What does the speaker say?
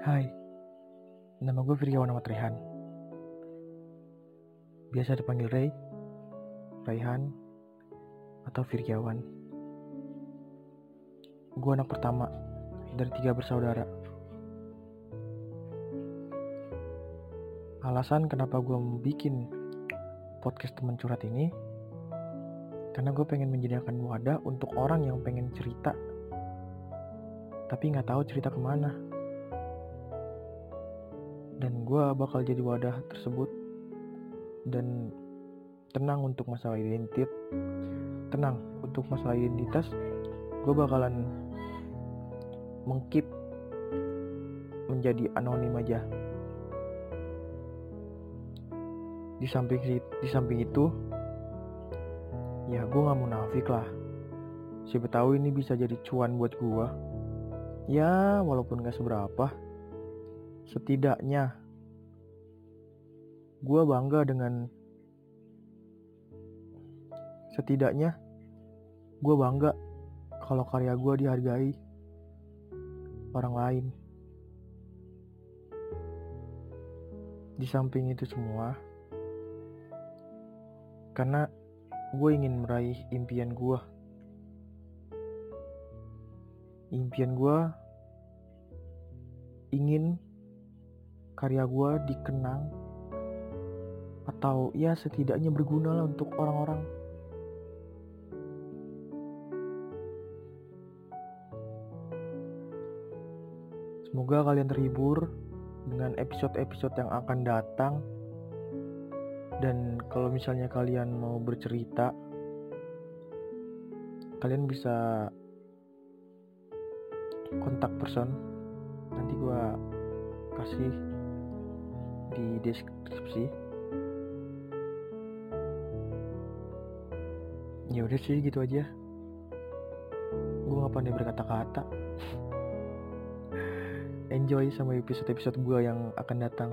Hai, nama gue Firyawan Ahmad Rehan. Biasa dipanggil Ray, Raihan, atau Firyawan. Gue anak pertama dari tiga bersaudara. Alasan kenapa gue bikin podcast teman curhat ini, karena gue pengen menyediakan wadah untuk orang yang pengen cerita, tapi nggak tahu cerita ke mana dan gue bakal jadi wadah tersebut. Dan tenang untuk masalah identitas tenang untuk masalah identitas gue bakalan mengkip menjadi anonim aja. Di samping di samping itu ya gue nggak munafik lah. Siapa tahu ini bisa jadi cuan buat gue ya walaupun gak seberapa setidaknya gue bangga dengan setidaknya gue bangga kalau karya gue dihargai orang lain. Di samping itu semua karena gue ingin meraih impian gue impian gue ingin karya gue dikenang atau ya setidaknya berguna lah untuk orang-orang. Semoga kalian terhibur dengan episode-episode yang akan datang. Dan kalau misalnya kalian mau bercerita kalian bisa kontak person. Nanti gue kasih di deskripsi. Ya udah sih gitu aja. Gue gak pandai berkata-kata. Enjoy sama episode-episode gue yang akan datang